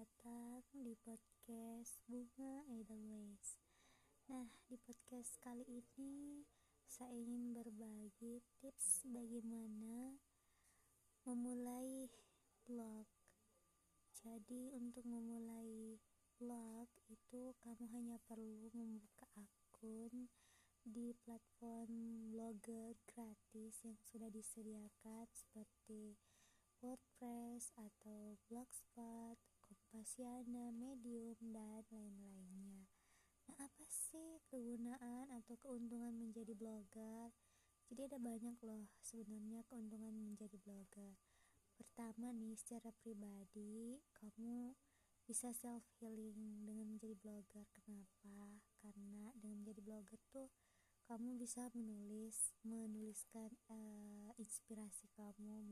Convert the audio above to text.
datang di podcast Bunga Edelweiss. Nah, di podcast kali ini saya ingin berbagi tips bagaimana memulai blog. Jadi, untuk memulai blog itu kamu hanya perlu membuka akun di platform blogger gratis yang sudah disediakan seperti WordPress atau Blogspot, Kompasiana, Medium, dan lain-lainnya. Nah, apa sih kegunaan atau keuntungan menjadi blogger? Jadi ada banyak loh sebenarnya keuntungan menjadi blogger. Pertama nih, secara pribadi kamu bisa self healing dengan menjadi blogger. Kenapa? Karena dengan menjadi blogger tuh kamu bisa menulis menuliskan uh, inspirasi kamu